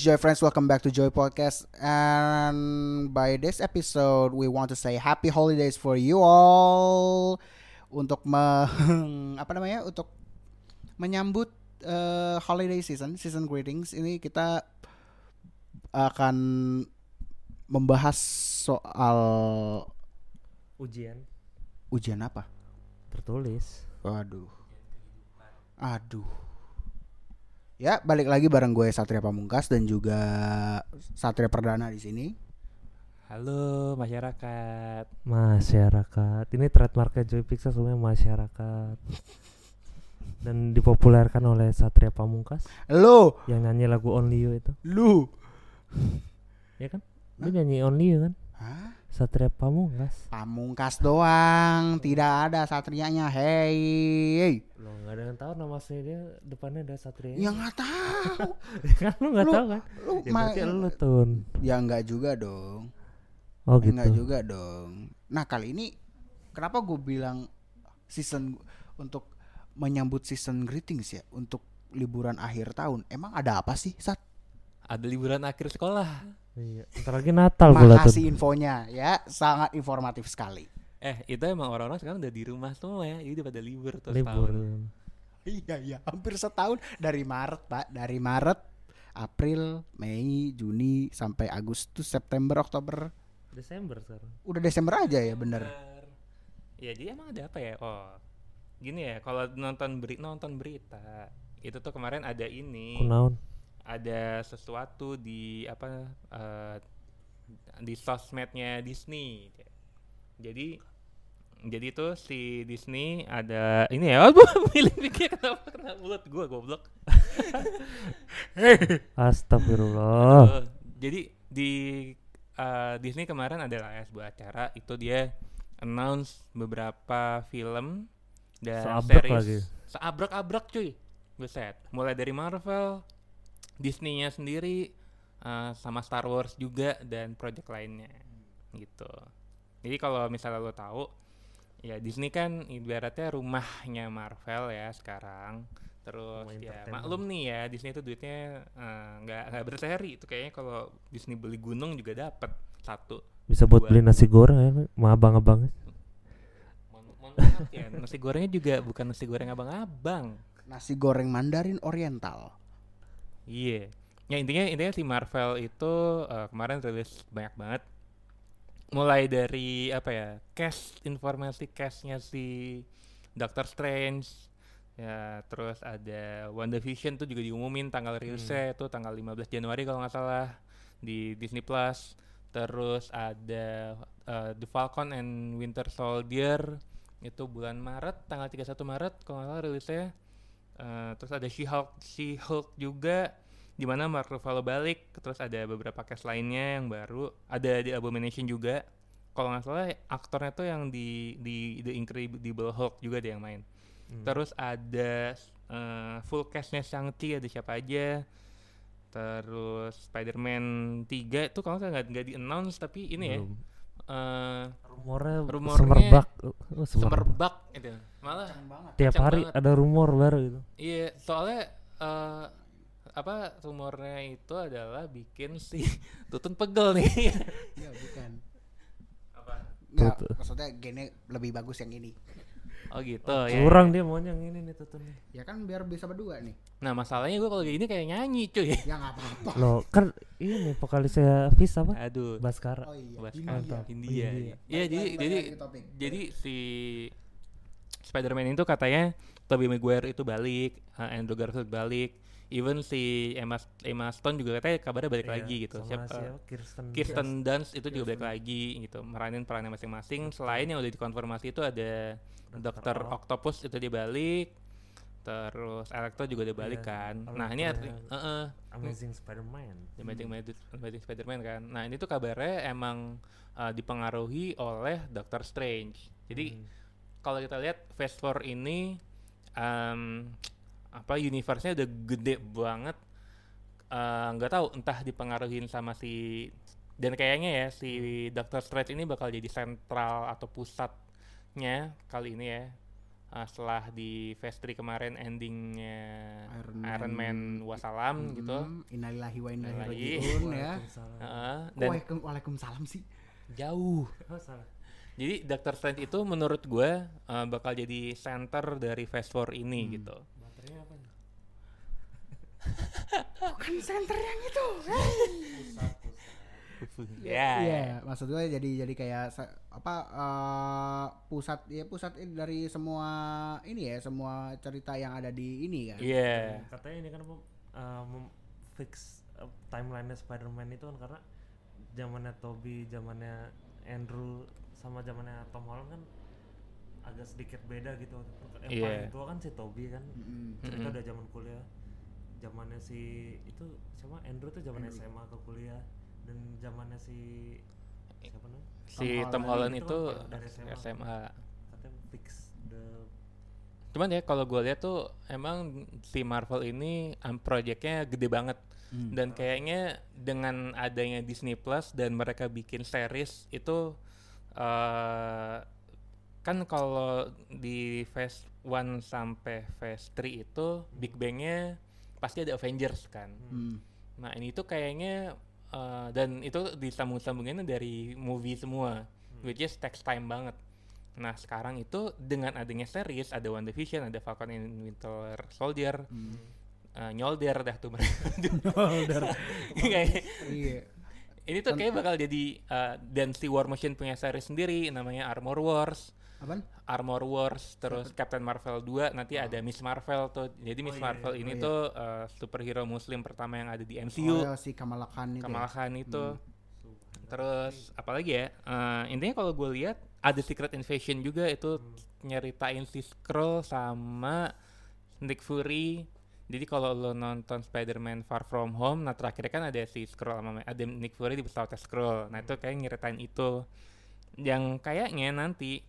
Greetings, Joy friends. Welcome back to Joy Podcast. And by this episode, we want to say happy holidays for you all. Untuk me, apa namanya? Untuk menyambut uh, holiday season, season greetings. Ini kita akan membahas soal ujian ujian apa? tertulis. Waduh. Aduh. Ya, balik lagi bareng gue Satria Pamungkas dan juga Satria Perdana di sini. Halo masyarakat. Masyarakat. Ini trademarknya Joy Pixel sebenarnya masyarakat. Dan dipopulerkan oleh Satria Pamungkas Lo, yang nyanyi lagu Only You itu. lu. Ya kan? Dia nyanyi Only You kan? Hah? Satria Pamungkas. Pamungkas doang, tidak ada satrianya. Hey. Lo nggak ada yang tahu nama dia depannya ada Satria. Ya nggak tahu. kan lu nggak tahu kan? Lu Ya ma- berarti lu Tun. Ya nggak juga dong. Oh Ya, nggak gitu. juga dong. Nah, kali ini kenapa gue bilang season untuk menyambut season greetings ya untuk liburan akhir tahun. Emang ada apa sih, Sat? Ada liburan akhir sekolah. Iya. Ntar lagi Natal pula Makasih Tun. infonya ya, sangat informatif sekali. Eh itu emang orang-orang sekarang udah di rumah semua ya. Jadi udah pada libur terus Libur. tahun. Iya iya, hampir setahun dari Maret pak, dari Maret, April, Mei, Juni sampai Agustus, September, Oktober, Desember sekarang. udah Desember aja ya bener. Ya jadi emang ada apa ya? Oh gini ya. Kalau nonton beri nonton berita itu tuh kemarin ada ini. Kunaon? Ada sesuatu di apa eh, di sosmednya Disney. Jadi jadi tuh si Disney ada ini ya. Oh, pikir kenapa kena mulut gua goblok. Astagfirullah. Jadi di eh, Disney kemarin ada lah ya sebuah acara itu dia announce beberapa film dan Seabrek series lagi. seabrek-abrek cuy buset mulai dari Marvel Disney-nya sendiri eh, sama Star Wars juga dan project lainnya gitu. Jadi kalau misalnya lo tahu ya Disney kan ibaratnya rumahnya Marvel ya sekarang. Terus Rumah ya maklum nih ya Disney itu duitnya eh, nggak nggak berseri itu kayaknya. Kalau Disney beli gunung juga dapat satu. Bisa buat Dua. beli nasi goreng ya, sama abang-abangnya. mohon mohon maaf ya. Nasi gorengnya juga bukan nasi goreng abang-abang. Nasi goreng Mandarin Oriental. Iya. Ya intinya intinya si Marvel itu eh, kemarin rilis banyak banget. Mulai dari apa ya? Cast informasi castnya si Doctor Strange. Ya, terus ada WandaVision tuh juga diumumin tanggal rilisnya itu tanggal 15 Januari kalau nggak salah di Disney Plus. Terus ada eh, The Falcon and Winter Soldier itu bulan Maret tanggal 31 Maret kalau nggak salah rilisnya. Eh, terus ada She-Hulk, She-Hulk juga di mana Mark Ruffalo balik, terus ada beberapa cast lainnya yang baru, ada di Abomination juga. Kalau nggak salah aktornya tuh yang di di The Incredible Hulk juga dia yang main. Hmm. Terus ada eh, full castnya Shang-Chi ada siapa aja. Terus Spider-Man 3 itu kalau nggak nggak nggak di-announce tapi ini ya Eh rumornya, Rumornya semerbak oh, semerbak. semerbak itu. Malah banget. tiap hari banget. ada rumor baru gitu Iya, soalnya eh apa rumornya itu adalah bikin si Tutun pegel nih. Iya bukan. apa? Nggak, maksudnya gini lebih bagus yang ini. Oh gitu ya. kurang dia maunya yang ini nih tutun nih Ya kan biar bisa berdua nih. Nah, masalahnya gue kalau kayak gini kayak nyanyi, cuy. Ya nggak apa-apa. loh kan ini vokalisnya Fis apa Aduh. Baskara Oh iya. Bahas India. India. India. Iya, jadi jadi jadi si Spider-Man itu katanya Tobey Maguire itu balik, uh, Andrew Garfield balik, even si Emma Emma Stone juga katanya kabarnya balik Iya, lagi gitu. Siapa? siapa? Kirsten Kirsten Dunst itu juga Kirsten. balik lagi gitu meranin perannya masing-masing selain yang udah dikonfirmasi itu ada Dokter. Octopus itu dia balik terus Electro juga udah balik Iya, kan nah ini arti Electro-nya Heeh, Amazing Spider-Man Amazing, Amazing- Amazing Spider-Man kan nah ini tuh kabarnya emang uh, dipengaruhi oleh Doctor Strange jadi Hmm. kalau kita lihat Phase 4 ini em, apa universe-nya udah gede banget Eh, nggak tahu entah dipengaruhin sama si dan kayaknya ya si Doctor Strange ini bakal jadi sentral atau pusatnya kali ini ya uh, setelah di Phase 3 kemarin endingnya Iron Iron, Man. Man, wassalam gitu Mm, Innalillahi wa inna ilaihi raji'un ya. Kok dan Waalaikum- Waalaikumsalam sih. jauh Oh, salah. jadi Doctor Strange itu menurut gue uh, bakal jadi center dari Phase 4 ini Hmm. gitu? Bukan center yang itu. Pusat, pusat. ya Iya, maksud gue jadi jadi kayak apa eh, pusat ya pusat ini dari semua ini ya semua cerita yang ada di ini kan. iya Katanya ini kan mem- uh, fix uh, timeline Spider-Man itu kan karena zamannya Toby, zamannya Andrew sama zamannya Tom Holland kan agak sedikit beda gitu. Yang Iya. paling tua kan si Toby kan. Mm-mm. Cerita Mm-mm. udah zaman kuliah. Zamannya si itu siapa Andrew tuh zaman. SMA ke kuliah dan zamannya si siapa namanya? si Tom Tom Holland Holland itu itu kan dari SMA. SMA Katanya fix the cuman ya kalau gue lihat tuh emang si Marvel ini um, proyeknya gede banget Hmm. dan kayaknya dengan adanya Disney Plus dan mereka bikin series itu eh kan kalau di phase 1 sampai phase 3 itu Big Bang-nya pasti ada Avengers kan. Hmm. Nah, ini tuh kayaknya eh, dan itu disambung-sambunginnya dari movie semua, which is takes time banget. Nah, sekarang itu dengan adanya series ada One Division, ada Falcon and Winter Soldier, Hmm. eh, nyolder dah tuh mereka. Kayak- Iya. ini tuh kayak bakal jadi uh, dan si War Machine punya series sendiri namanya Armor Wars. Apaan? Armor Wars terus Captain Marvel 2 nanti ada Miss Marvel tuh. Jadi Miss iya, Marvel iya. ini Oh, iya. tuh uh, superhero muslim pertama yang ada di Oh, MCU. ya, si Kamala Khan itu. ya? Kamala Khan itu. Hmm. Terus apalagi ya? Uh, intinya kalau gue lihat ada Secret Invasion juga itu nyeritain si Skrull sama Nick Fury. Jadi kalau lo nonton Spider-Man Far From Home, nah terakhir kan ada si Skrull sama ada Nick Fury di pesawat Skrull. Nah itu kayak nyeritain itu. Yang kayaknya nanti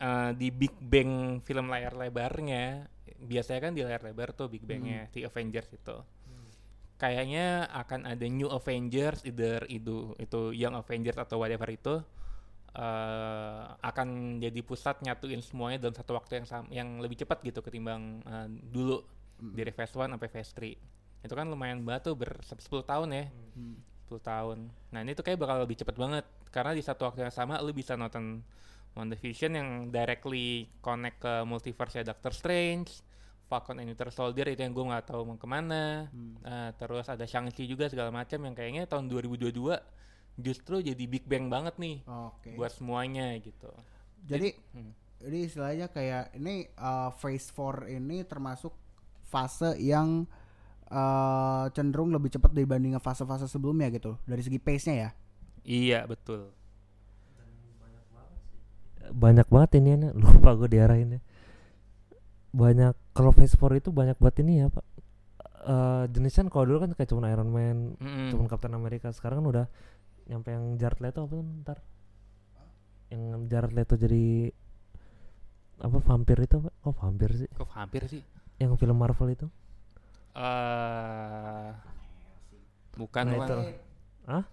uh, di Big Bang film layar lebarnya, biasanya kan di layar lebar tuh Big Bangnya si Avengers itu. Kayaknya akan ada new Avengers either itu itu Young Avengers atau whatever itu eh, akan jadi pusat nyatuin semuanya dalam satu waktu yang sam- yang lebih cepat gitu ketimbang eh, dulu dari phase 1 sampai phase 3 itu kan lumayan banget tuh ber 10 tahun ya. Hmm. 10 tahun. Nah ini tuh kayak bakal lebih cepat banget karena di satu waktu yang sama lu bisa nonton WandaVision yang directly connect ke multiverse Doctor Strange Falcon and Winter Soldier itu yang gue nggak tahu mau ke mana Hmm. Eh, terus ada Shang-Chi juga segala macam yang kayaknya tahun 2022 justru jadi big bang banget nih Oke. buat semuanya gitu. Jadi Hmm. jadi istilahnya kayak ini uh, phase 4 ini termasuk fase yang uh, cenderung lebih cepat dibandingkan fase-fase sebelumnya gitu dari segi pace-nya ya. Iya betul. Banyak banget ini ya, lupa gue diarahinnya banyak kalau phase 4 itu banyak banget ini ya pak Eh jenisnya kalau dulu kan kayak cuma Iron Man Mm-mm. cuma Captain America sekarang kan udah nyampe yang Jared Leto apa tuh ntar yang Jared Leto jadi apa vampir itu pak kok vampir sih Kok hampir sih? yang film Marvel itu eh bukan Nah, itu. Hah?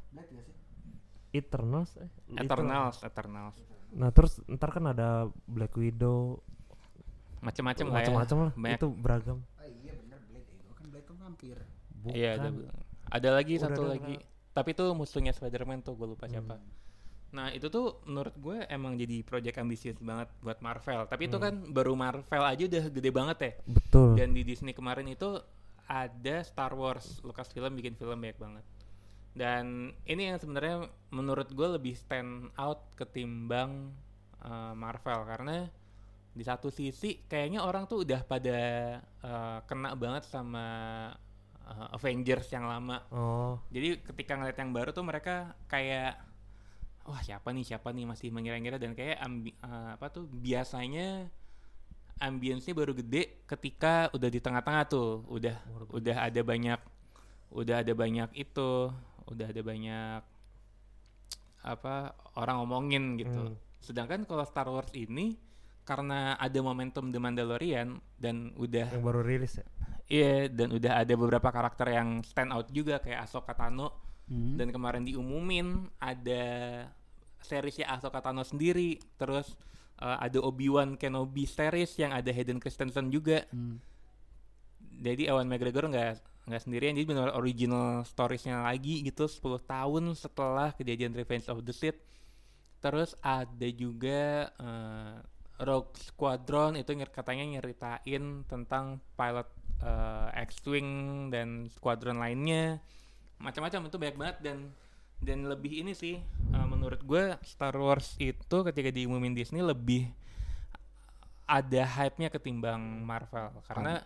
Eternals eh, itu. Eternals, Eternals. Nah terus ntar kan ada Black Widow Macem-macem lah ya. macam-macam lah Banyak. itu beragam Oh iya bener Blade itu kan Blade kan vampir. bukan Iya ada, ada lagi Udah satu ada, lagi. Tapi itu musuhnya Spider-Man tuh gue lupa Hmm. siapa. Nah itu tuh menurut gue emang jadi project ambisius banget buat Marvel. Tapi itu Hmm. kan baru Marvel aja udah gede banget ya. betul Dan di Disney kemarin itu ada Star Wars, Lucasfilm bikin film banyak banget. Dan ini yang sebenarnya menurut gue lebih stand out ketimbang uh, Marvel. Karena di satu sisi kayaknya orang tuh udah pada uh, kena banget sama uh, Avengers yang lama. oh. Jadi ketika ngeliat yang baru tuh mereka kayak wah siapa nih? Siapa nih? Masih mengira-ngira dan kayak ambi- eh, apa tuh biasanya ambience baru gede ketika udah di tengah-tengah tuh. Udah udah ada banyak udah ada banyak itu udah ada banyak apa orang ngomongin gitu. Hmm. Sedangkan kalau Star Wars ini karena ada momentum The Mandalorian dan udah yang baru rilis ya Iya, dan udah ada beberapa karakter yang stand out juga kayak Ahsoka Tano Hmm. dan kemarin diumumin ada seriesnya Ahsoka Tano sendiri, terus uh, ada Obi-Wan Kenobi series yang ada Hayden Christensen juga. Hmm. Jadi Ewan McGregor nggak nggak sendirian jadi benar original storiesnya lagi gitu 10 tahun setelah kejadian Revenge of the Sith. Terus ada juga uh, Rogue Squadron itu katanya nyeritain tentang pilot uh, X-wing dan squadron lainnya macam-macam itu banyak banget dan dan lebih ini sih uh, menurut gue Star Wars itu ketika diumumin Disney lebih ada hype-nya ketimbang Marvel karena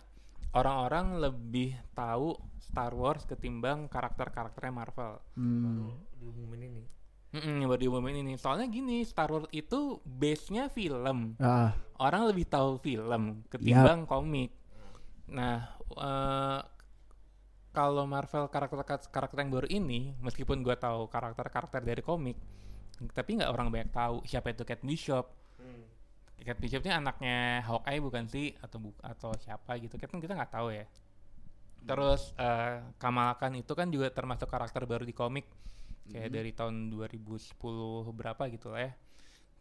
orang-orang lebih tahu Star Wars ketimbang karakter-karakternya Marvel. Hmm. diumumin ini Mm-mm, yang baru diumumin ini. Soalnya gini, Star Wars itu base-nya film. Ah, Orang lebih tahu film ketimbang komik. Nah, eh, kalau Marvel karakter karakter yang baru ini, meskipun gua tahu karakter-karakter dari komik, tapi nggak orang banyak tahu siapa itu Kate Bishop. Kate Bishop ini anaknya Hawkeye bukan sih atau bu- atau siapa gitu kan kita nggak tahu ya. Terus eh, Kamala Khan itu kan juga termasuk karakter baru di komik kayak dari tahun 2010 berapa gitu lah ya.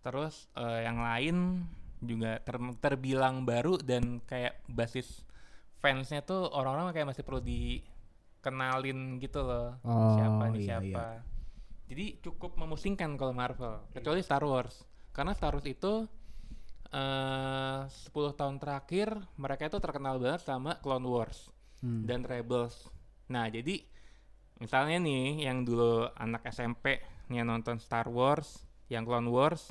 Terus eh, yang lain juga ter- terbilang baru dan kayak basis fansnya tuh orang-orang kayak masih perlu dikenalin gitu loh Oh, siapa nih iya, siapa. iya. Jadi cukup memusingkan kalau Marvel, kecuali Star Wars. Karena Star Wars itu eh 10 tahun terakhir mereka itu terkenal banget sama Clone Wars Hmm. dan Rebels. Nah, jadi misalnya nih yang dulu anak SMP nih yang nonton Star Wars, yang Clone Wars,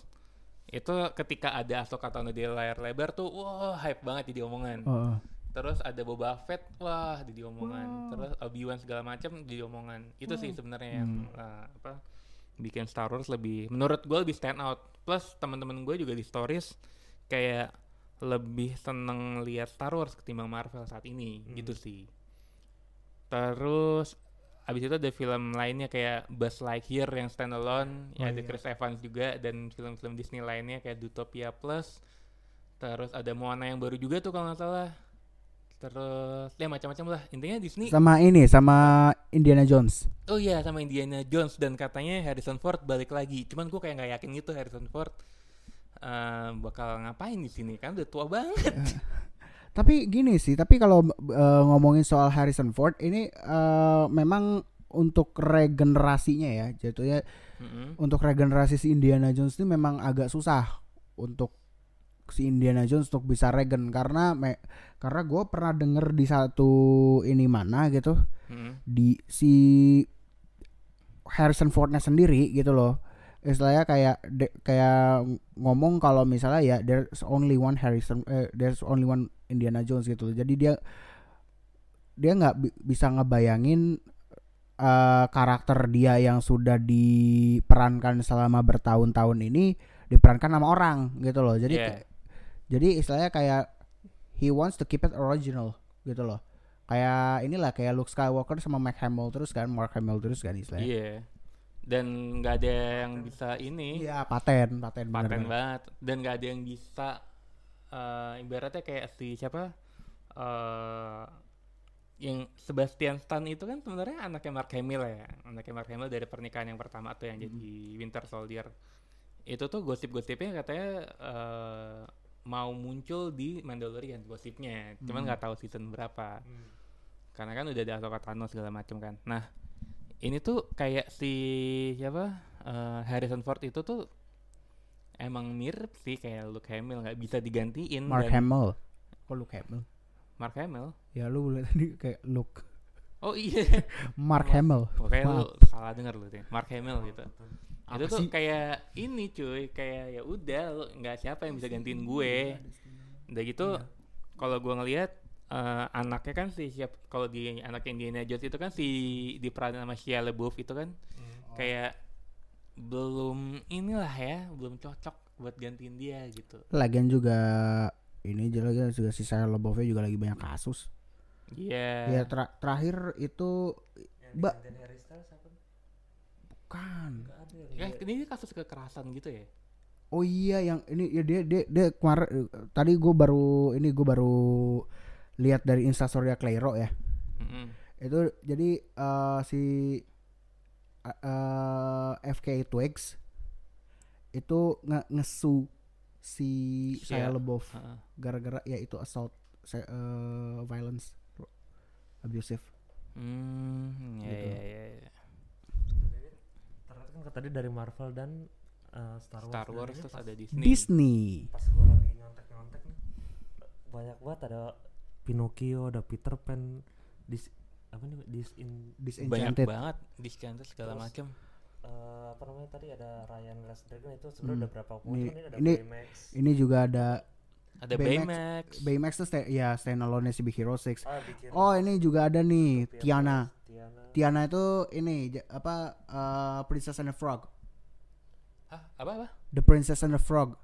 itu ketika ada Ahsoka Tano di layar lebar tuh, wah hype banget jadi omongan. Oh. Terus ada Boba Fett, wah jadi omongan. Terus Obi-Wan segala macam jadi omongan. Itu sih sebenarnya yang eh, apa bikin Star Wars lebih menurut gue lebih stand out. Plus teman-teman gue juga di stories kayak lebih seneng lihat Star Wars ketimbang Marvel saat ini gitu sih. Terus abis itu ada film lainnya kayak Buzz Lightyear yang standalone, ya ada Chris Evans juga dan film-film Disney lainnya kayak Zootopia Plus. Terus ada Moana yang baru juga tuh kalau nggak salah. Terus ya macam-macam lah. Intinya Disney. Sama ini, sama Indiana Jones. Oh iya sama Indiana Jones dan katanya Harrison Ford balik lagi. Cuman gue kayak nggak yakin gitu Harrison Ford eh, bakal ngapain di sini kan udah tua banget. Tapi gini sih, tapi kalau eh, ngomongin soal Harrison Ford ini eh, memang untuk regenerasinya ya, jatuhnya Mm-mm. untuk regenerasi si Indiana Jones ini memang agak susah untuk si Indiana Jones untuk bisa regen karena me- karena gue pernah denger di satu ini mana gitu Mm-mm. di si Harrison Fordnya sendiri gitu loh istilahnya kayak de- kayak ngomong kalau misalnya ya there's only one Harrison eh, there's only one Indiana Jones gitu jadi dia dia nggak bi- bisa ngebayangin eh, karakter dia yang sudah diperankan selama bertahun-tahun ini diperankan sama orang gitu loh. Jadi kayak- jadi istilahnya kayak he wants to keep it original gitu loh. Kayak inilah kayak Luke Skywalker sama Mark Hamill terus kan Mark Hamill terus kan istilahnya. Iya. Dan nggak ada yang bisa ini. Iya paten paten paten bener. banget. Dan nggak ada yang bisa eh, ibaratnya kayak si siapa eh yang Sebastian Stan itu kan sebenarnya anaknya Mark Hamill ya. Anaknya Mark Hamill dari pernikahan yang pertama tuh yang jadi Winter Soldier. Itu tuh gosip-gosipnya katanya eh, mau muncul di Mandalorian gosipnya. Cuman nggak tahu season berapa. Karena kan udah ada Ahsoka Tano segala macam kan. Nah ini tuh kayak si siapa eh, Harrison Ford itu tuh emang mirip sih kayak Luke Hamill nggak bisa digantiin Mark dan- Hamill. Kok Luke Hamill. Mark Hamill. Ya lu lihat tadi kayak Luke. Oh iya. Mark Hamill. Pokoknya lu salah denger lu tuh Mark Hamill gitu. Apa itu tuh sih? kayak ini cuy. Kayak ya udah lu nggak siapa yang bisa gantiin gue. Udah gitu Iya. kalau gue ngelihat eh, anaknya kan si siap kalau di anak Indiana Jones itu kan si diperanin sama Shia LaBeouf itu kan kayak belum inilah ya belum cocok buat gantiin dia gitu. Lagian juga ini juga juga si Shia LaBeouf juga lagi banyak kasus. Iya. Ya tra- terakhir itu kan ada yang Ya, ini kasus kekerasan gitu ya? Oh iya yang ini ya dia dia dia kemarin eh, tadi gue baru ini gue baru lihat dari instastory Clairo ya Mm-mm. itu jadi eh, si eh, FK Twigs itu nge ngesu si Shia. LaBeouf Heeh. gara-gara ya itu assault se- eh, violence abusive Hmm, ya, Gitu. ya, ya, ya. Ternyata kan tadi dari Marvel dan uh, Star Wars. Star Wars terus ada Disney. Disney Pas gue lagi nyontek-nyontek nih, banyak banget ada Pinocchio, ada Peter Pan, dis apa nih dis in Banyak Disenchanted banget Disenchanted segala macam. eh, apa namanya tadi ada Ryan Last Dragon itu sebenarnya Hmm. udah berapa Ini- muncul ini ada ini- Baymax. ini juga ada Ada Baymax. Baymax. Baymax tuh sta- ya standalone si Big Hero 6 Ah, bikin oh ini juga ada nih Tiana Tiana. Tiana itu ini apa eh, Princess and the Frog Hah, apa apa? The Princess and the Frog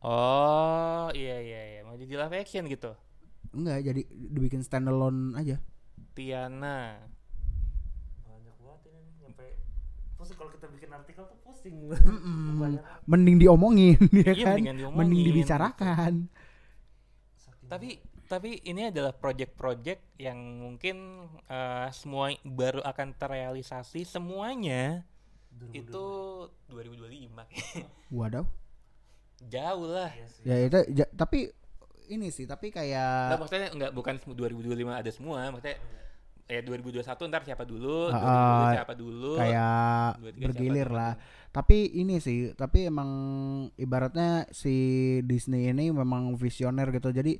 Oh, iya iya iya. Mau jadi live action gitu. Enggak jadi dibikin standalone aja Tiana. banyak banget ini nyampe pusing kalau kita bikin artikel tuh pusing Mm-mm. Banyak. mending diomongin ya Iya, kan diomongin, mending dibicarakan Tapi tapi ini adalah project-project yang mungkin eh, semua baru akan terrealisasi semuanya 2025. itu 2025. waduh Jauh lah. Iya sih. ya itu ja- tapi ini sih tapi Nggak, kayak maksudnya enggak bukan semu- 2025 ada semua, maksudnya ya 2021 ntar siapa dulu, 2022 siapa dulu. kayak 23 bergilir siapa lah dulu. tapi ini sih tapi emang ibaratnya si Disney ini memang visioner gitu jadi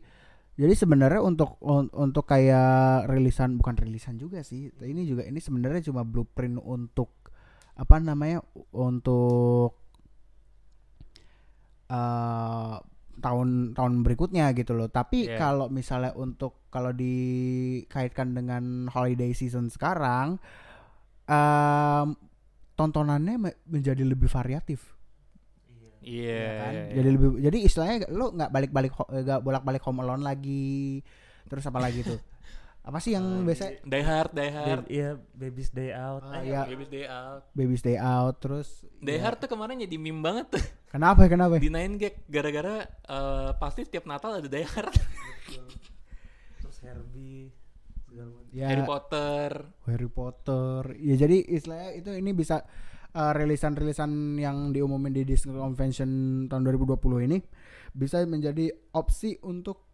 jadi sebenarnya untuk un- untuk kayak rilisan bukan rilisan juga sih ini juga ini sebenarnya cuma blueprint untuk apa namanya untuk eh tahun tahun berikutnya gitu loh tapi Iya. kalau misalnya untuk kalau dikaitkan dengan holiday season sekarang em, tontonannya me- menjadi lebih variatif Iya. Iya. ya kan? iya, iya. Jadi lebih jadi istilahnya lu nggak balik-balik nggak bolak-balik home alone lagi. Terus apa lagi tuh? apa sih yang Apalagi biasa Die Hard, Die Hard. Baby- Iya, Baby's Day Out. Ah, Eh, iya. Baby's Day Out. Baby's Day Out terus Die ya. Hard tuh kemarin jadi meme banget tuh Kenapa kenapa? di Nine Gag gara-gara eh, pasti setiap Natal ada Die Hard. Terus Herbie. Ya Harry Potter. Harry Potter. Ya jadi istilahnya itu ini bisa uh, rilisan-rilisan yang diumumin di Disney Convention tahun 2020 ini bisa menjadi opsi untuk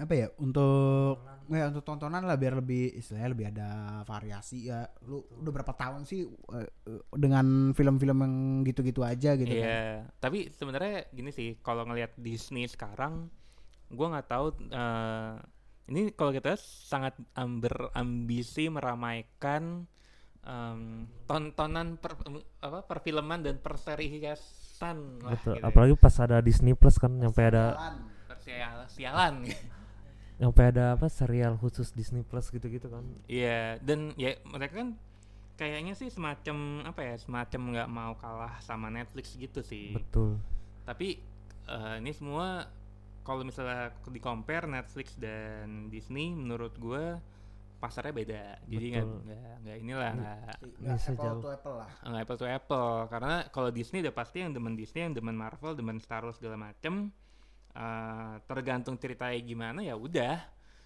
apa ya? Untuk ya untuk tontonan lah biar lebih istilahnya lebih ada variasi ya. Lu udah berapa tahun sih uh, uh, dengan film-film yang gitu-gitu aja gitu kan. Iya, tapi sebenarnya gini sih, kalau ngelihat Disney sekarang, gua nggak tahu. eh, ini kalau kita sangat am- berambisi meramaikan em, tontonan per, apa perfilman dan perseriasan lah, Betul. gitu ya. Apalagi pas ada Disney Plus kan nyampe ada Persial- sialan. Nyampe ada apa serial khusus Disney Plus gitu-gitu kan. Iya, dan ya mereka kan kayaknya sih semacam apa ya, semacam nggak mau kalah sama Netflix gitu sih. Betul. tapi eh, ini semua kalau misalnya di compare Netflix dan Disney menurut gue pasarnya beda jadi nggak nggak inilah nggak apple jauh. to apple lah. nggak apple to apple karena kalau Disney udah pasti yang demen Disney yang demen Marvel demen Star Wars segala macem eh, tergantung ceritanya gimana ya udah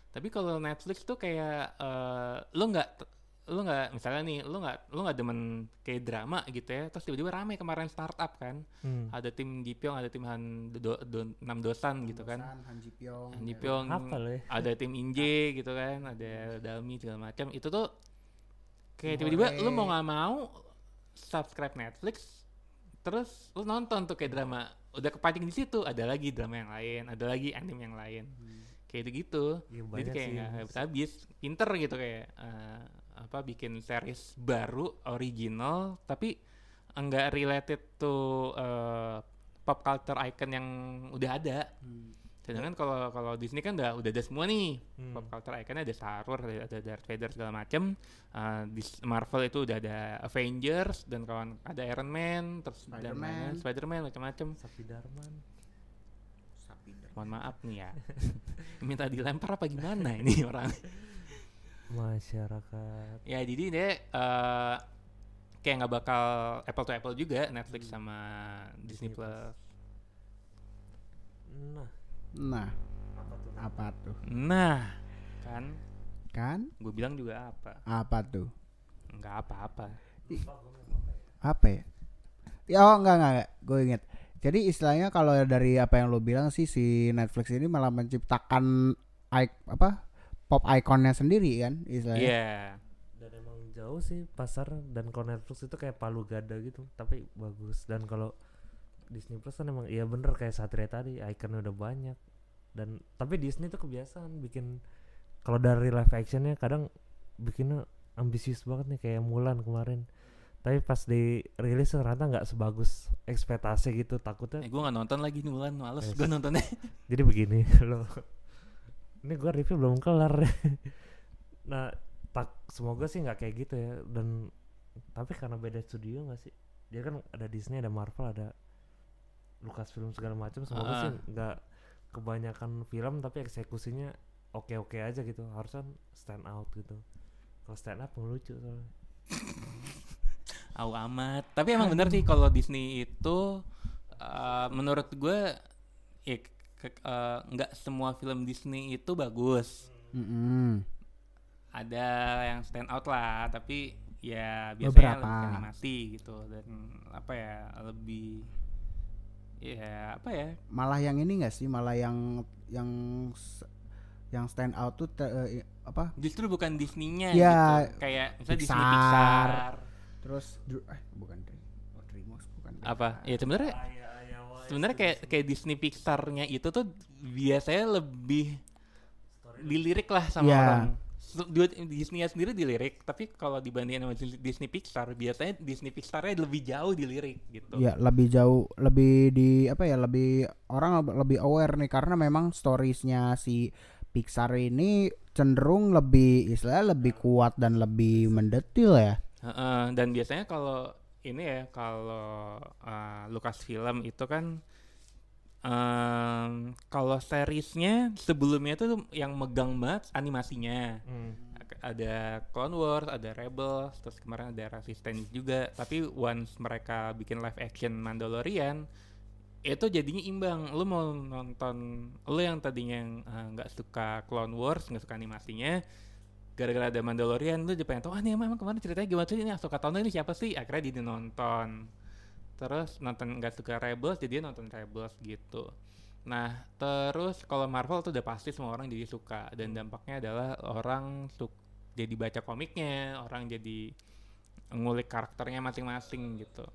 tapi kalau Netflix tuh kayak eh, lo nggak lo nggak misalnya nih lo nggak lo nggak demen kayak drama gitu ya terus tiba-tiba rame kemarin startup kan Hmm. ada tim Ji Pyong, ada tim Han do, do- Nam Dosan gitu kan. Han Ji Pyong. Han Ji ya. Pyong, Apa lo ya? ada tim Inje gitu kan, ada Dalmi segala macam. Itu tuh kayak tiba-tiba lu mau nggak mau subscribe Netflix, terus lu nonton tuh kayak drama. Udah kepancing di situ, ada lagi drama yang lain, ada lagi anime yang lain. Kayak gitu. Iya, Jadi banyak kayak nggak habis-habis. Pinter gitu kayak eh, apa bikin series baru original tapi enggak related to eh, pop culture icon yang udah ada. Hmm. Sedangkan kalau kalau Disney kan udah udah ada semua nih. Hmm. Pop culture iconnya ada Star Wars, ada, ada Darth Vader segala macem. Eh, di Marvel itu udah ada Avengers dan kawan ada Iron Man, terus Spider-Man. Spider-Man macam-macam. Sapi Darman. Mohon maaf nih ya. Minta dilempar apa gimana ini orang? Masyarakat. ya jadi dia eh, kayak nggak bakal apple to apple juga Netflix sama Disney, Disney Plus. Nah, Nah, apa tuh? apa tuh? Nah, kan Kan? gue bilang juga apa? Apa tuh? Nggak apa-apa. Apa ya? Ya oh enggak enggak, enggak. gue inget. Jadi istilahnya kalau dari apa yang lo bilang sih si Netflix ini malah menciptakan i- apa pop iconnya sendiri kan istilahnya. Iya. dan emang jauh sih pasar dan kalau Netflix itu kayak palu gada gitu tapi bagus dan kalau Disney Plus kan emang iya bener kayak Satria tadi ikonnya udah banyak. Dan tapi Disney tuh kebiasaan bikin kalau dari live actionnya kadang bikinnya ambisius banget nih kayak Mulan kemarin. Tapi pas di rilis ternyata nggak sebagus ekspektasi gitu takutnya Eh, gue nggak nonton lagi nih Mulan, males Yes. gue nontonnya. jadi begini loh ini gua review belum kelar. Nah tak semoga sih nggak kayak gitu ya. Dan tapi karena beda studio nggak sih? Dia kan ada Disney ada Marvel ada Lucasfilm segala macam semoga Ah. sih nggak kebanyakan film tapi eksekusinya oke oke aja gitu harusnya stand out gitu kalau stand up ngelucu soalnya Au amat. Tapi emang bener sih kalau Disney itu uh, menurut gue ya uh, nggak semua film Disney itu bagus. Mm-mm. Ada yang stand out lah, tapi ya biasanya Beberapa. lebih animasi gitu dan apa ya lebih ya apa ya Malah yang ini enggak sih? Malah yang yang yang stand out tuh te- eh, apa? justru bukan Disney-nya Ya, gitu kayak misalnya Disney Pixar. Pixar Terus eh bukan oh, DreamWorks bukan. apa ya sebenarnya sebenarnya kayak kayak Disney Pixar-nya itu tuh biasanya lebih dilirik lah sama Iya. orang. Duit Disney sendiri dilirik, tapi kalau dibandingin sama Dis- Disney Pixar, biasanya Disney Pixar-nya lebih jauh dilirik gitu. Ya lebih jauh, lebih di apa ya? Lebih orang leb- lebih aware nih karena memang storiesnya si Pixar ini cenderung lebih istilahnya lebih kuat dan lebih mendetil ya. Heeh, dan biasanya kalau ini ya kalau uh, Lucasfilm itu kan em, kalau seriesnya sebelumnya tuh yang megang banget animasinya. Hmm. ada Clone Wars, ada Rebels, terus kemarin ada Resistance juga. Tapi once mereka bikin live action Mandalorian, itu jadinya imbang. Lu mau nonton, lu yang tadinya eh, nggak suka Clone Wars, nggak suka animasinya, gara-gara ada Mandalorian, lu jadi pengen tahu, ah ini emang kemarin ceritanya gimana sih? Ini yang suka tonton ini siapa sih? Akhirnya jadi nonton. Terus nonton nggak suka Rebels, jadi dia nonton Rebels gitu. Nah, terus kalau Marvel tuh udah pasti semua orang jadi suka dan dampaknya adalah orang suka jadi baca komiknya, orang jadi ngulik karakternya masing-masing gitu.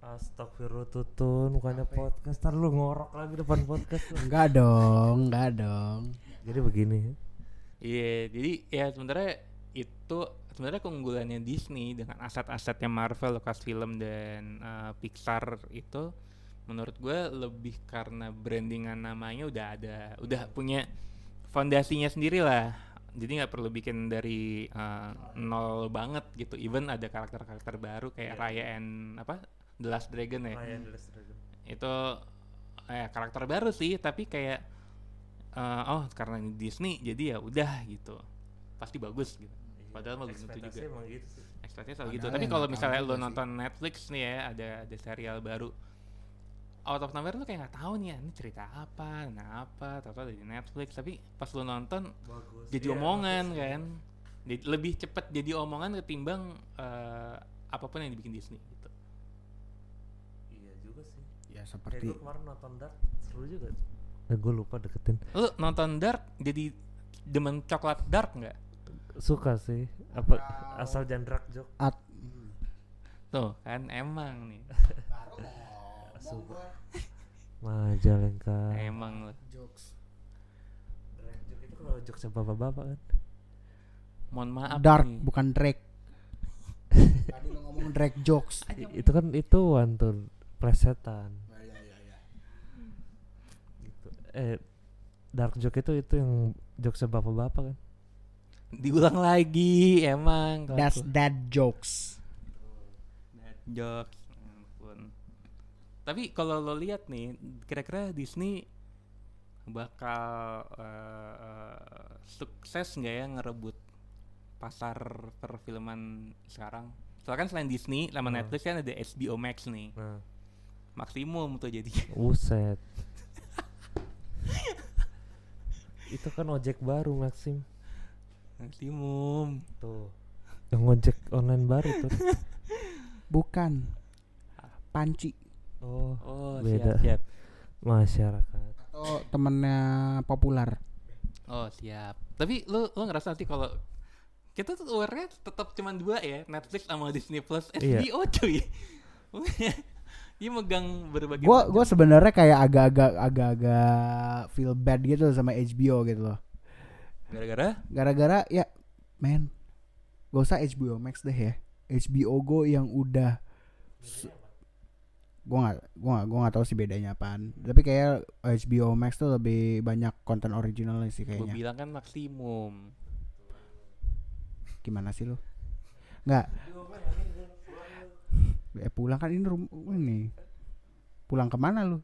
Astagfirullah tutun bukannya podcast ntar lu ngorok lagi depan podcast lu. Enggak dong, enggak dong. jadi begini Iya, jadi ya sebenarnya itu sebenarnya keunggulannya Disney dengan aset-asetnya Marvel, Lucasfilm dan uh, Pixar itu menurut gue lebih karena brandingan namanya udah ada, udah punya fondasinya sendiri lah. Jadi nggak perlu bikin dari uh, nol banget gitu. Even ada karakter-karakter baru kayak Raya and apa The Last Dragon ya Ryan The Last Dragon. itu eh karakter baru sih tapi kayak eh, oh karena ini Disney jadi ya udah gitu pasti bagus gitu padahal mah belum tentu Ekspektasi juga emang gitu sih. Ekspektasinya selalu gitu. Tapi kalau misalnya juga lo sih. nonton Netflix nih ya ada ada serial baru. Out of nowhere lo kayak nggak tahu nih ya, ini cerita apa nah apa tahu ada di Netflix. Tapi pas lo nonton bagus. jadi Iya, omongan bagus. kan. Jadi lebih cepet jadi omongan ketimbang eh, apa pun yang dibikin Disney gitu. Iya juga sih. Ya kayak seperti gue kemarin nonton Dark seru juga eh gue lupa deketin. Lo nonton Dark jadi demen coklat dark nggak suka sih. Apa asal jangan drag joke at Tuh kan emang nih. Suka. Majalengka Emang lo jokes. Drag joke itu kalau jokes bapak-bapak kan. Mohon maaf dark nih. bukan Drake. Tadi lo ngomong Drake jokes. I- itu kan itu one tuh plesetan. Gitu. eh dark joke itu itu yang jokes bapak-bapak kan Diulang lagi emang That's kelaku. that jokes. Dad jokes ampun. Tapi kalau lo lihat nih kira-kira Disney bakal eh, eh, sukses nggak ya ngerebut pasar perfilman sekarang? Soalnya kan selain Disney sama Hmm. Netflix kan ada HBO Max nih. nah Maksimum tuh jadi. Uset. itu kan ojek baru Maxim Maksimum. tuh yang ojek online baru tuh Bukan. Panci. Oh, Oh, Beda. siap, siap. masyarakat. Atau temennya populer. Oh, siap. Tapi lu lu ngerasa nanti kalau kita tuh aware tetap cuman dua ya, Netflix sama Disney Plus, Iya. HBO cuy. Dia megang berbagai Gua macam. gua sebenarnya kayak agak-agak agak-agak feel bad gitu sama HBO gitu loh. Gara-gara Gara-gara ya men gak usah HBO Max deh ya. HBO Go yang udah gua nggak gua nggak gua nggak tahu sih bedanya apaan. Tapi kayak HBO Max tuh lebih banyak konten originalnya sih gue kayaknya. bilang kan maksimum. Gimana sih lu? Nggak. Eh, pulang kan ini rum ini. Pulang ke mana lu?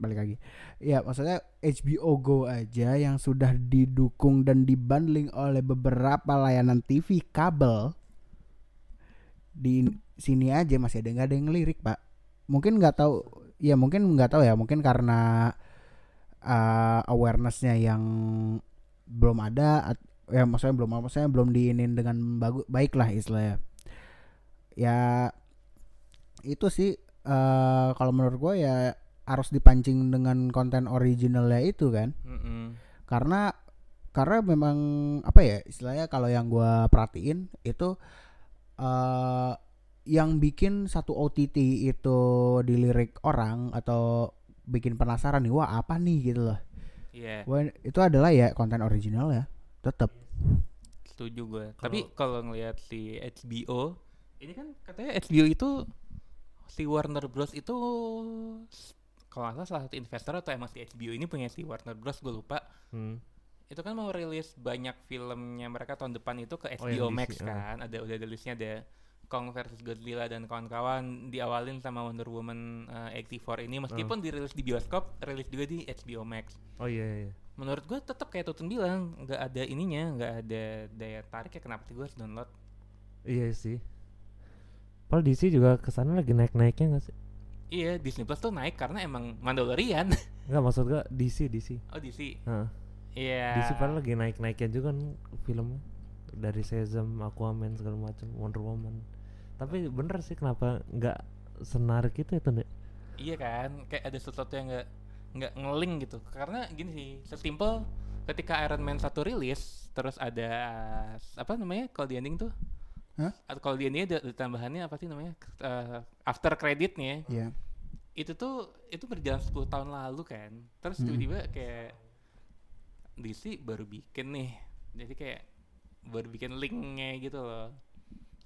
Balik lagi. Ya maksudnya HBO Go aja yang sudah didukung dan dibundling oleh beberapa layanan TV kabel di sini aja masih ada nggak ada yang ngelirik pak. Mungkin nggak tahu. Ya mungkin nggak tahu ya. Mungkin karena uh, awarenessnya yang belum ada ya maksudnya belum maksudnya belum diinin dengan bagus baik lah istilahnya ya itu sih eh kalau menurut gue ya harus dipancing dengan konten originalnya itu kan? Mm-mm. karena karena memang apa ya istilahnya kalau yang gua perhatiin itu eh yang bikin satu OTT itu dilirik orang atau bikin penasaran nih wah apa nih? gitu loh. Iya, wah itu adalah ya konten original ya tetap setuju gue. Tapi kalau ngelihat si HBO, ini kan katanya HBO itu si Warner Bros. itu kalau nggak salah salah satu investor atau emang si HBO ini punya si Warner Bros gue lupa. Hmm. Itu kan mau rilis banyak filmnya mereka tahun depan itu ke Oh, HBO yang Max DC, ah. kan. Ada udah ada listnya ada Kong versus Godzilla dan kawan-kawan diawalin sama Wonder Woman eh, 84 ini meskipun dirilis di bioskop, rilis juga di HBO Max. Oh iya iya. Menurut gue tetap kayak Tutun bilang, nggak ada ininya, nggak ada daya tarik ya kenapa sih gue harus download? Iya sih. Padahal DC juga ke sana lagi naik-naiknya gak sih? Iya, Disney Plus tuh naik karena emang Mandalorian. Enggak maksud gua DC DC. oh DC. Heeh. Iya. DC padahal lagi naik-naiknya juga kan filmnya dari Shazam, Aquaman segala macam, Wonder Woman. Tapi bener sih kenapa nggak senarik itu ya Tun, ya? Iya kan, kayak ada sesuatu yang nggak nggak ngeling gitu. Karena gini sih, sesimpel ketika Iron Man satu rilis, terus ada apa namanya kalau di ending tuh? Hah? Atau kalau di ending ada, ada tambahannya apa sih namanya? Eh, after creditnya ya itu tuh itu berjalan 10 tahun lalu kan. Terus Mm-mm. tiba-tiba kayak DC baru bikin nih. Jadi kayak baru bikin linknya gitu loh.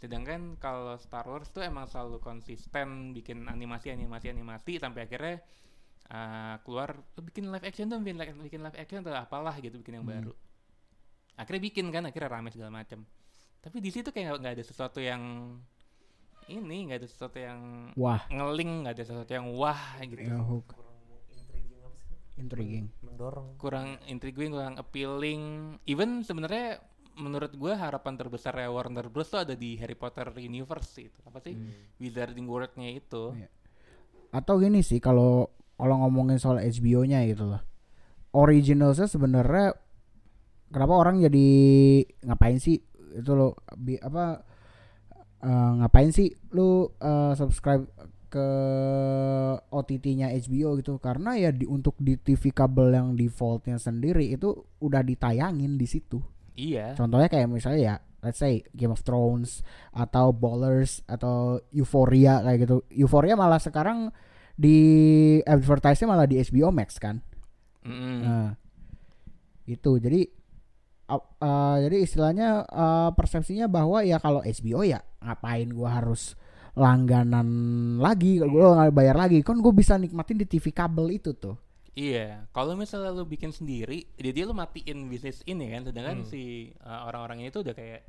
Sedangkan kalau Star Wars tuh emang selalu konsisten bikin animasi animasi animasi sampai akhirnya uh, keluar "Oh, bikin live action tuh bikin live, bikin live action atau apalah gitu bikin yang Hmm. baru. Akhirnya bikin kan akhirnya rame segala macam. Tapi di situ kayak nggak- ada sesuatu yang ini nggak ada sesuatu yang wah. ngeling nggak ada sesuatu yang wah gitu. Ya hook. Intriguing. Mendorong. kurang intriguing kurang appealing. Even sebenarnya menurut gue harapan terbesar Warner Bros. tuh ada di Harry Potter Universe itu apa sih? Wizarding World-nya itu. Iya. atau gini sih kalau kalau ngomongin soal HBO-nya gitu loh. Originalnya sebenarnya kenapa orang jadi ngapain sih itu lo bi- apa eh, ngapain sih lu eh, subscribe ke OTT-nya HBO gitu karena ya di untuk di TV kabel yang defaultnya sendiri itu udah ditayangin di situ iya Contohnya kayak misalnya ya let's say Game of Thrones atau Ballers atau Euphoria kayak gitu. Euphoria malah sekarang di advertise-nya malah di HBO Max kan. Mm-mm. Nah, itu jadi ap- uh, jadi istilahnya uh, persepsinya bahwa ya kalau HBO ya ngapain gua harus langganan lagi gua nggak bayar lagi kan gue bisa nikmatin di TV kabel itu tuh Iya, kalau misalnya lu bikin sendiri, jadi lu matiin bisnis ini kan, sedangkan Hmm. si uh, orang-orangnya itu udah kayak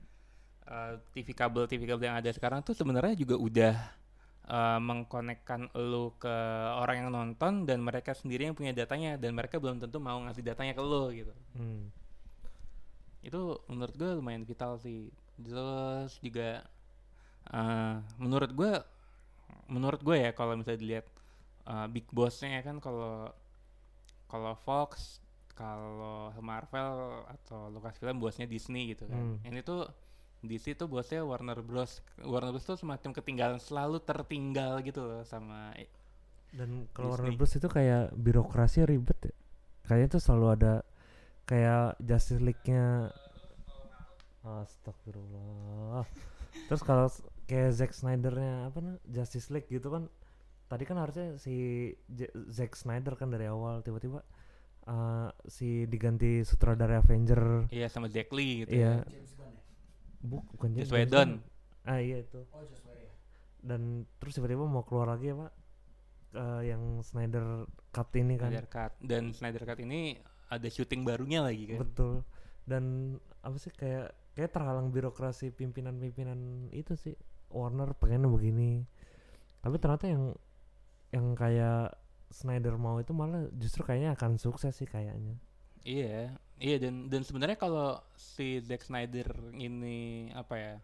uh, TV kabel TV kabel yang ada sekarang tuh sebenarnya juga udah uh, mengkonekkan lu ke orang yang nonton dan mereka sendiri yang punya datanya dan mereka belum tentu mau ngasih datanya ke lu gitu. Hmm. Itu menurut gue lumayan vital sih. Terus juga uh, menurut gue menurut gue ya kalau misalnya dilihat uh, big bossnya kan kalau kalau Fox kalau Marvel atau Lucasfilm bosnya Disney gitu kan. Hmm. Ini tuh DC tuh bosnya Warner Bros. Warner Bros tuh semacam ketinggalan selalu tertinggal gitu loh sama Dan kalau Warner. Bros itu kayak birokrasi ribet ya. Kayaknya tuh selalu ada kayak Justice League-nya. Astagfirullah. Terus kalau kayak Zack Snyder-nya apa nih Justice League gitu kan tadi kan harusnya si J- Zack Snyder kan dari awal tiba-tiba uh, si diganti sutradara Avenger. Iya sama Jack Lee gitu iya. ya. Bu, bukan James Whedon. Ah iya itu. Dan terus tiba-tiba mau keluar lagi ya pak Eh, yang Snyder cut ini kan. Snyder Cut. Dan Snyder Cut ini ada syuting barunya lagi kan betul dan apa sih kayak kayak terhalang birokrasi pimpinan-pimpinan itu sih Warner pengennya begini tapi ternyata yang yang kayak Snyder mau itu malah justru kayaknya akan sukses sih kayaknya Iya, iya dan dan sebenarnya kalau si Zack Snyder ini apa ya?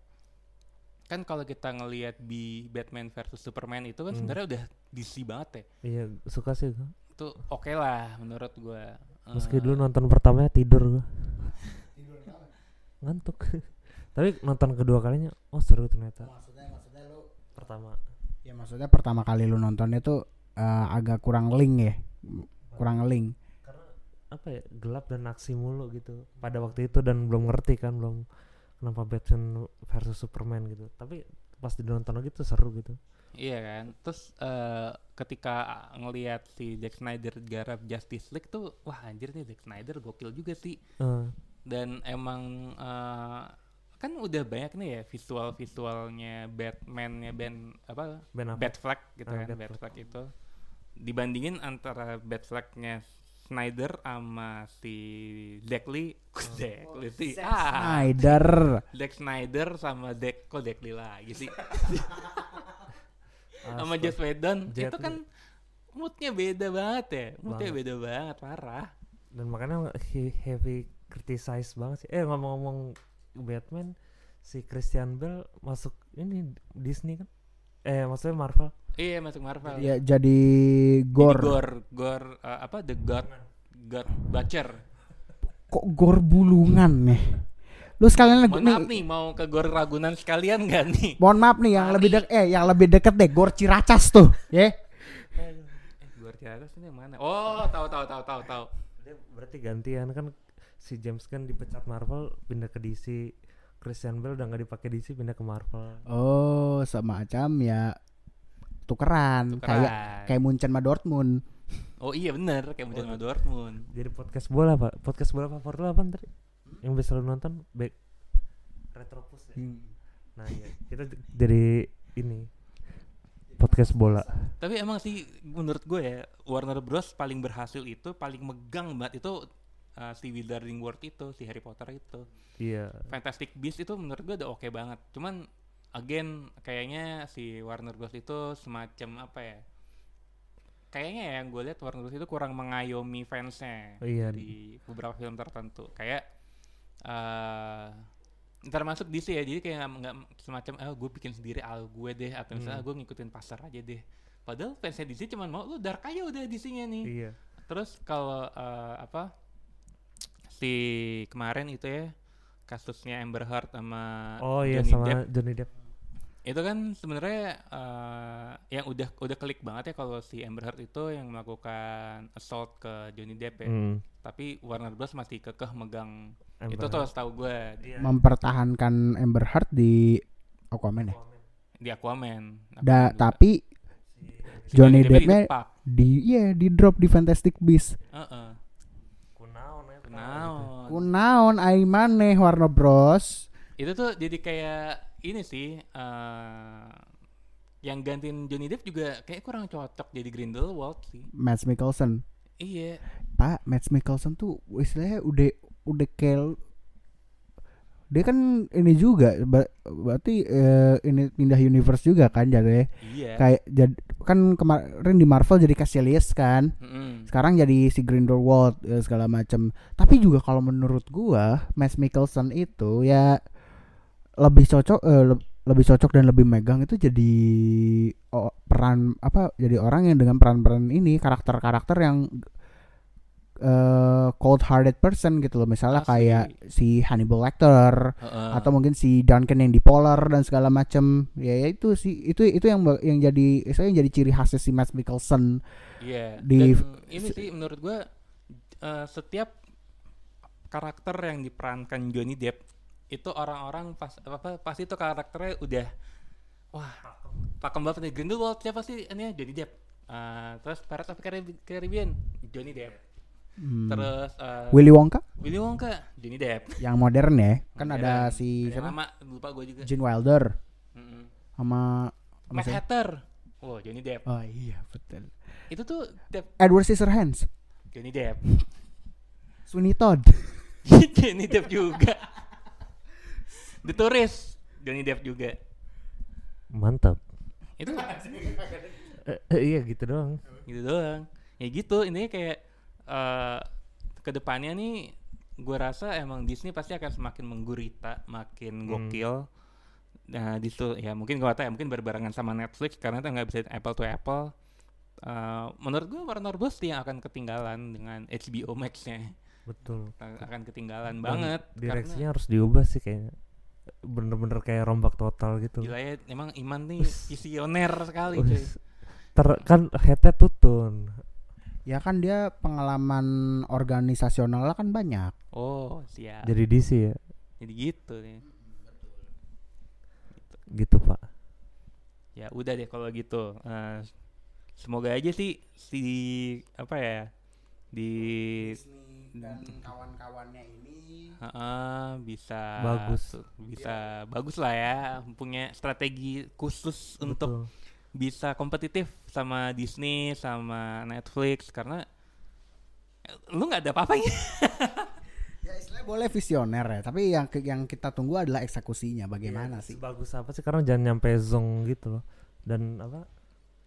Kan kalau kita ngelihat di Batman versus Superman itu kan Hmm. sebenarnya udah DC banget ya. iya suka sih. Itu oke lah menurut gua. Meski dulu nonton pertamanya tidur gua. Ngantuk. Tapi nonton kedua kalinya oh seru ternyata. Maksudnya maksudnya lu pertama. Ya maksudnya pertama kali lu nonton itu eh, agak kurang link ya? Kurang link. Apa ya gelap dan aksi mulu gitu. Pada waktu itu dan belum ngerti kan belum kenapa Batman versus Superman gitu. Tapi pas ditonton lagi tuh seru gitu Iya kan. Terus eh, ketika ngelihat si Zack Snyder garap Justice League tuh wah anjir nih Zack Snyder gokil juga sih. Eh, dan emang eh, kan udah banyak nih ya visual visualnya Batman-nya Ben apa Ben Affleck. Batfleck gitu Ah, kan Batfleck. Batfleck itu. Dibandingin antara Batfleck-nya Snyder sama si Zack Lee Zack Lee sih? Ah. Snyder. Zack Snyder sama Zack kok Zack Lee lagi sih sama. Joss Whedon Jet itu kan moodnya beda banget ya. Moodnya Banget. beda banget parah. Dan makanya he- heavy criticize banget sih. Eh ngomong-ngomong Batman si Christian Bale masuk ini Disney kan? Eh maksudnya Marvel. Iya masuk Marvel. Ya jadi Jadi gor Gore, Gore, uh, apa? The God, God Butcher. kok gor bulungan nih lu sekalian Mohon maaf nih, mau ke Gore Ragunan sekalian nggak nih? mohon maaf nih yang Mari. lebih dek eh yang lebih deket deh gor Ciracas tuh ya Eh, Gore Ciracas ini yang mana? Oh, tahu tahu tahu tahu tahu. berarti gantian kan si James Gunn dipecat Marvel pindah ke DC Christian Bale udah nggak dipakai DC pindah ke Marvel oh semacam ya tukeran, kayak Tukeran. kayak Munchen sama Dortmund Oh iya bener, kayak Munchen sama Dortmund. jadi podcast bola pak podcast bola favorit lu apa tadi yang bisa lu nonton back retropus ya nah iya kita jadi ini podcast bola Tapi emang sih menurut gue ya Warner Bros paling berhasil itu paling megang banget itu uh, si Wizarding World itu si Harry Potter itu. iya Fantastic Beasts itu menurut gue udah oke banget. Cuman again kayaknya si Warner Bros itu semacam apa ya? Kayaknya ya yang gue lihat Warner Bros itu kurang mengayomi fansnya Oh iya. di beberapa film tertentu. Kayak eh termasuk DC ya, jadi kayak nggak semacam ah gue bikin sendiri al gue deh atau misalnya Hmm. gue ngikutin pasar aja deh. Padahal fansnya DC cuman mau lu dark aja udah DC-nya nih. iya Terus kalau eh, apa si kemarin itu ya kasusnya Amber Heard sama oh iya Johnny sama Depp Johnny Depp itu kan sebenarnya eh, yang udah udah klik banget ya kalau si Amber Heard itu yang melakukan assault ke Johnny Depp ya. Hmm, Tapi Warner Bros masih kekeh megang Amber itu tuh setahu gue Iya. mempertahankan Amber Heard di Aquaman ya di Aquaman. da, Aquaman juga. tapi Si Johnny Depp-nya Depp-nya di ya di drop di Fantastic Beasts Heeh. kunaon ya Kunaon. kunaon ai maneh Warner Bros itu tuh jadi kayak ini sih eh yang gantiin Johnny Depp juga kayak kurang cocok jadi Grindelwald sih. Matt Mikkelsen Iya. Pak Matt Mikkelsen tuh istilahnya udah udah kayak dia kan ini juga ber- berarti eh, ini pindah universe juga kan jadinya Iya. kayak jadi kan kemarin di Marvel jadi Cassius kan Mm-mm. sekarang jadi si Grindelwald eh, segala macam tapi juga kalau menurut gua Matt Mikkelsen itu ya lebih cocok eh, le- lebih cocok dan lebih megang itu jadi oh, peran apa jadi orang yang dengan peran-peran ini karakter-karakter yang eh, cold hearted person gitu loh misalnya Asli. kayak si Hannibal Lecter Heeh. atau mungkin si Duncan yang bipolar dan segala macam ya, ya itu sih itu itu yang yang jadi saya yang jadi ciri khasnya si Matt Mikkelsen Iya. di- Dan ini sih menurut gua eh, setiap karakter yang diperankan Johnny Depp itu orang-orang pas apa pasti itu karakternya udah wah pakem. banget nih. Grindelwald siapa sih? Ini ya? Johnny Depp. Eh, terus Pirates of Caribbean Johnny Depp. Hmm. terus eh, Willy Wonka? Willy Wonka Johnny Depp. Yang modern ya? Kan ada Modern. si yang siapa? lama lupa gue juga. Gene Wilder. Sama siapa? Hatter. Oh Johnny Depp. Oh iya betul. Itu tuh Depp. Edward Scissorhands. Johnny Depp. Sweeney Todd. Johnny Depp juga The Tourist Johnny Depp juga Mantap. itu eh, iya gitu doang. gitu doang ya gitu intinya kayak eh ke depannya nih gue rasa emang Disney pasti akan semakin menggurita makin Hmm. gokil nah di situ ya mungkin gue tahu ya mungkin berbarengan sama Netflix karena itu nggak bisa apple to apple Eh, menurut gue Warner Bros yang akan ketinggalan dengan HBO Max-nya Betul. akan ketinggalan Dan banget Direksinya harus diubah sih kayaknya. Bener-bener kayak rombak total gitu. gila ya emang Iman nih visioner sekali cuy. Ter kan headnya tutun. ya kan dia pengalaman organisasionalnya kan banyak oh siap Jadi DC ya. jadi gitu nih Gitu, Pak. ya udah deh kalau gitu Eh, semoga aja sih si apa ya di dan kawan-kawannya ini Heeh, bisa Bagus. bisa bagus lah ya punya strategi khusus untuk Betul. bisa kompetitif sama Disney sama Netflix karena eh, lu nggak ada apa-apanya ya istilahnya boleh visioner ya tapi yang ke- yang kita tunggu adalah eksekusinya bagaimana Iya, sih Bagus apa sih karena jangan nyampe zong gitu loh. Dan apa?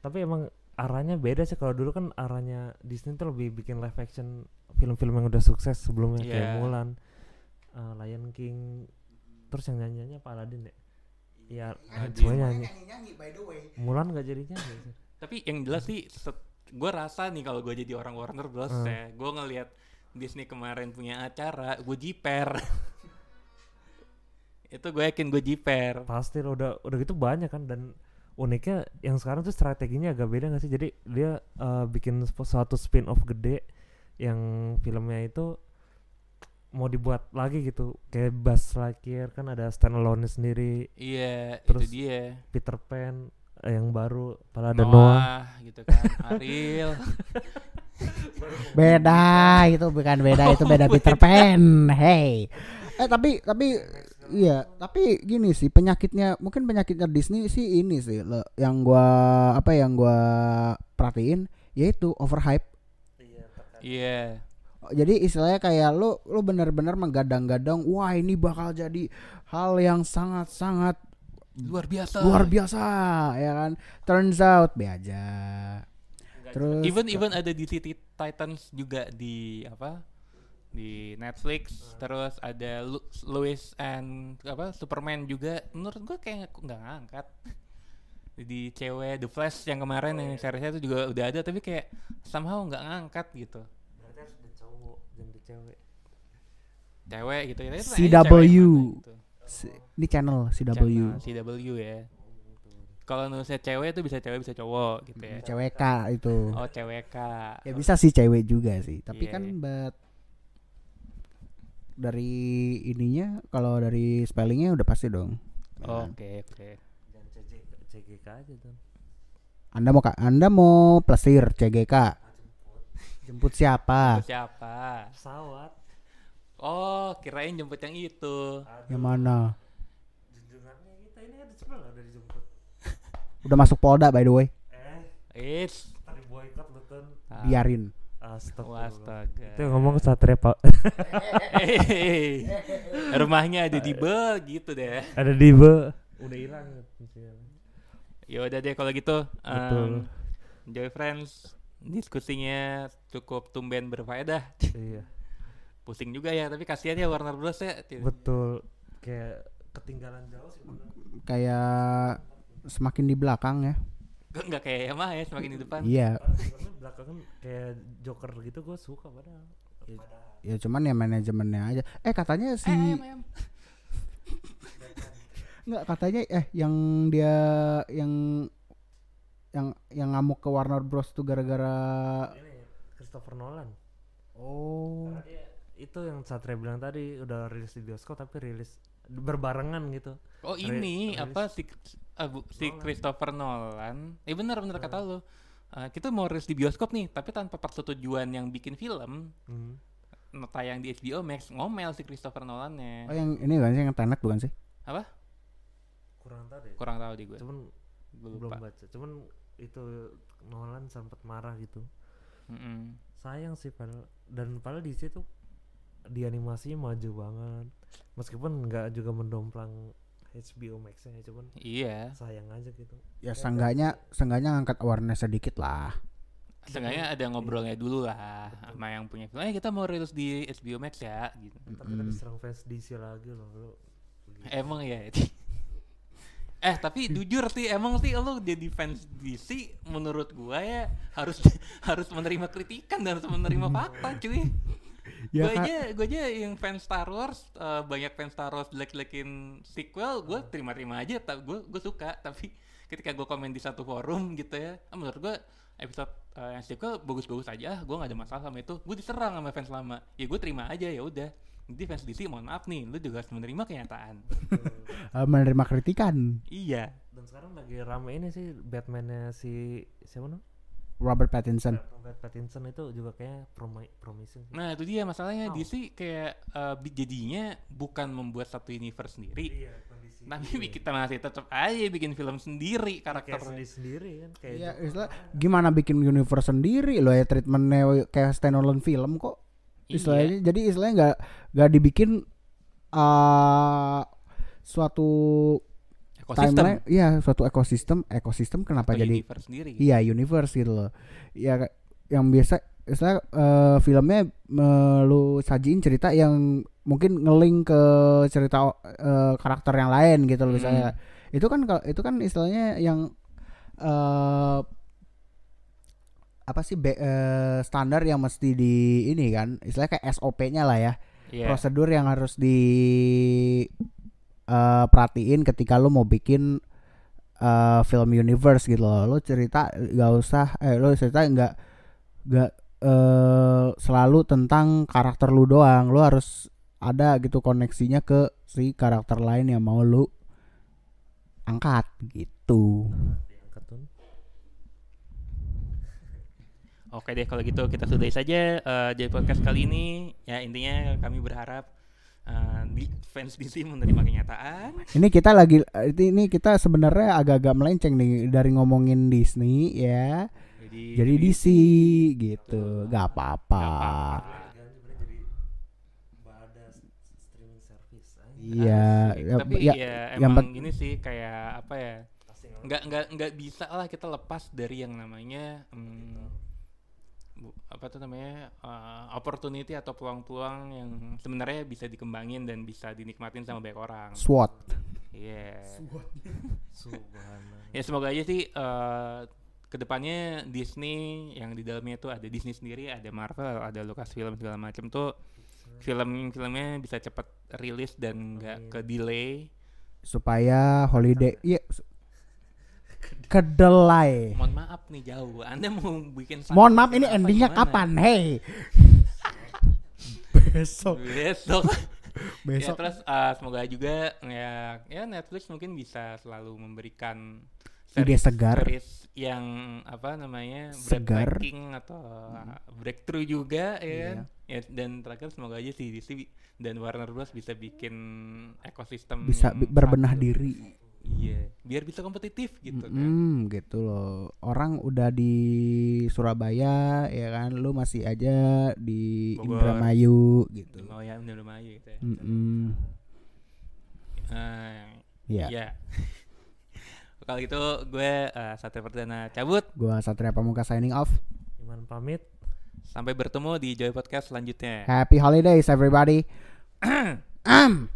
Tapi emang arahnya beda sih kalau dulu kan arahnya Disney tuh lebih bikin live action film-film yang udah sukses sebelumnya kayak Iya. Mulan, eh, Lion King, terus yang nyanyiannya apa Aladdin ya? Iya, Aladdin. semuanya nyanyi. nyanyi by the way Mulan gak jadi nyanyi tapi yang jelas sih gue rasa nih kalau gue jadi orang Warner Bros Hmm. ya gue ngelihat Disney kemarin punya acara gue jiper itu gue yakin gue jiper Pasti lo udah udah gitu banyak kan dan uniknya yang sekarang tuh strateginya agak beda gak sih? Jadi dia eh, bikin suatu spin off gede yang filmnya itu mau dibuat lagi gitu. Kayak Buzz Lightyear kan ada standalone sendiri. Iya Terus- itu dia. Peter Pan eh, yang baru pada ada Noah Noah. gitu kan. Ariel. Beda itu bukan beda itu beda Peter Pan. Hey. Eh tapi tapi iya tapi gini sih penyakitnya mungkin penyakitnya Disney sih ini sih le- yang gua apa yang gua perhatiin yaitu overhype. Iya jadi istilahnya kayak lu lu benar-benar menggadang-gadang wah ini bakal jadi hal yang sangat-sangat luar biasa. luar biasa ya kan? Turns out be aja. Terus even even ada di City Titans juga di apa di Netflix. Terus ada Lu- Lois and apa Superman juga. Menurut gua kayak nggak ngangkat. Di cewek The Flash yang kemarin yang seriesnya itu juga udah ada tapi kayak somehow nggak ngangkat gitu berarti harus ada cowok jangan cewek. Cewek gitu ya CW. mana gitu. Si- ini channel CW Channel CW ya. Kalau nulisnya cewek itu bisa cewek bisa cowok gitu ya. Cewek K itu. Oh cewek kak. Ya bisa sih cewek juga sih. Tapi Iya. kan but dari ininya kalau dari spellingnya udah pasti dong. Ya kan? oke oke. Jangan CGK, CGK aja tuh anda mau kak? Anda mau plesir CGK jemput siapa? Itu siapa? Pesawat. Oh kirain jemput yang itu. Yang mana? Junjungannya kita ini ada cepet lah udah dijemput udah masuk Polda by the way. Eh. It's tadi boykot lu tuh Ah, biarin. Astagfirullah Astaga. itu ngomong satria pak. Rumahnya ada di bel gitu deh. ada di be. Udah hilang. Ya udah deh kalau gitu. Betul. em, Joy Friends diskusinya cukup tumben berfaedah. iya Pusing juga ya, tapi kasihan ya Warner Bros ya. betul kayak ketinggalan jauh sih bener. kayak semakin di belakang ya Gue nggak kayak Yamaha ya semakin di depan. Iya, Karena belakangan kayak Joker gitu gue suka padahal. Ya, ya cuman ya manajemennya aja. Eh katanya si Eh, ayam, ayam. nggak katanya eh yang dia yang yang yang ngamuk ke Warner Bros tuh gara-gara ini Christopher Nolan. oh dia itu yang Satria bilang tadi udah rilis di bioskop tapi rilis berbarengan gitu. Oh Re- ini rilis. apa si ah, bu- si Nolan. Christopher Nolan? Eh benar benar kata lo. Eh, kita mau rilis di bioskop nih, tapi tanpa persetujuan yang bikin film Hmm. tayang di HBO Max ngomel si Christopher Nolannya. oh yang ini kan sih yang Tenet bukan sih Apa? Kurang tahu deh. Kurang tahu di gue. Cuman belum baca. Cuman itu Nolan sempat marah gitu. Mm-mm. Sayang sih padahal dan padahal di situ di animasinya maju banget. Meskipun nggak juga mendomplang HBO Max-nya cuman Iya. sayang aja gitu. ya seenggaknya seenggaknya ngangkat awareness sedikit lah Seenggaknya ada ngobrolnya dulu lah sama yang punya film. Eh kita mau rilis di HBO Max ya gitu. Ntar kita diserang fans DC lagi loh lu. Emang ya. eh tapi jujur sih emang sih lo jadi fans DC menurut gua ya harus harus menerima kritikan dan harus menerima fakta cuy. Ya, gue aja gue aja yang fans Star Wars eh, banyak fans Star Wars jelek-jelekin sequel gue terima-terima aja tapi gue gue suka. Tapi ketika gue komen di satu forum gitu ya ah, menurut gue episode eh, yang sequel bagus-bagus aja gue gak ada masalah sama itu. Gue diserang sama fans lama. Ya gue terima aja ya udah jadi fans DC mohon maaf nih lu juga harus menerima kenyataan Eh, menerima kritikan iya Dan sekarang lagi rame ini sih Batman-nya si siapa namanya? Robert Pattinson Robert Pattinson itu juga kayak promi promising sih. nah itu dia masalahnya Oh. DC kayak bi- jadinya bukan membuat satu universe sendiri Iya, kondisi. tapi kita masih tetap aja bikin film sendiri kayak karakter sendiri sendiri kan kayak Iya, Joker. istilah gimana bikin universe sendiri loh ya treatmentnya kayak standalone film kok. Iya. Istilahnya jadi istilahnya nggak nggak dibikin uh, suatu ekosistem timeline, iya suatu ekosistem, ekosistem kenapa atau jadi universe sendiri iya universe gitu loh. Ya yang biasa istilah eh, filmnya eh, lu sajiin cerita yang mungkin ngeling ke cerita eh, karakter yang lain gitu loh Hmm. misalnya. Itu kan kalau itu kan istilahnya yang eh apa sih be- eh, standar yang mesti di ini kan istilahnya kayak SOP-nya lah ya. Iya. prosedur yang harus di eh, perhatiin ketika lo mau bikin eh, film universe gitu loh. Lo cerita gak usah eh lo cerita nggak nggak eh, selalu tentang karakter lu doang. Lo harus ada gitu koneksinya ke si karakter lain yang mau lu angkat gitu diangkat tuh. Oke deh kalau gitu kita sudahi saja eh, jadi podcast kali ini. Ya intinya kami berharap eh, di fans DC menerima kenyataan. ini kita lagi ini kita sebenarnya agak-agak melenceng nih dari ngomongin Disney ya. Jadi, jadi DC gitu. Gak apa-apa. Aja. iya ya, tapi ya, ya, yang emang pet- ini sih kayak apa ya nggak nggak nggak bisa lah kita lepas dari yang namanya hmm, apa tuh namanya eh, opportunity atau peluang-peluang yang sebenarnya bisa dikembangin dan bisa dinikmatin sama banyak orang. SWOT Iya. subhanallah. Ya semoga aja sih eh ke depannya Disney yang di dalamnya itu ada Disney sendiri, ada Marvel, ada Lucasfilm segala macam tuh film-filmnya bisa cepat rilis dan nggak ke delay. supaya holiday iya kedelai Mohon maaf nih jauh. Anda mau bikin mohon maaf ini endingnya gimana? kapan hei besok Besok. ya besok terus eh, semoga juga ya ya Netflix mungkin bisa selalu memberikan Ide segar. series yang apa namanya Segar. atau breakthrough juga ya, kan? Iya. ya dan terakhir semoga aja si DC dan Warner Bros bisa bikin ekosistem bisa berbenah diri iya biar bisa kompetitif gitu kan. Mm, gitu loh. Orang udah di Surabaya ya kan? Lu masih aja di Bogor. Indramayu gitu. Mau ya udah lumayan gitu ya. Mm-mm. Eh, ya ya kalau gitu gue eh, Satria Perdana cabut. Gua Satria Pamuka signing off. Iman pamit. sampai bertemu di Joy Podcast selanjutnya. Happy holidays everybody. Am.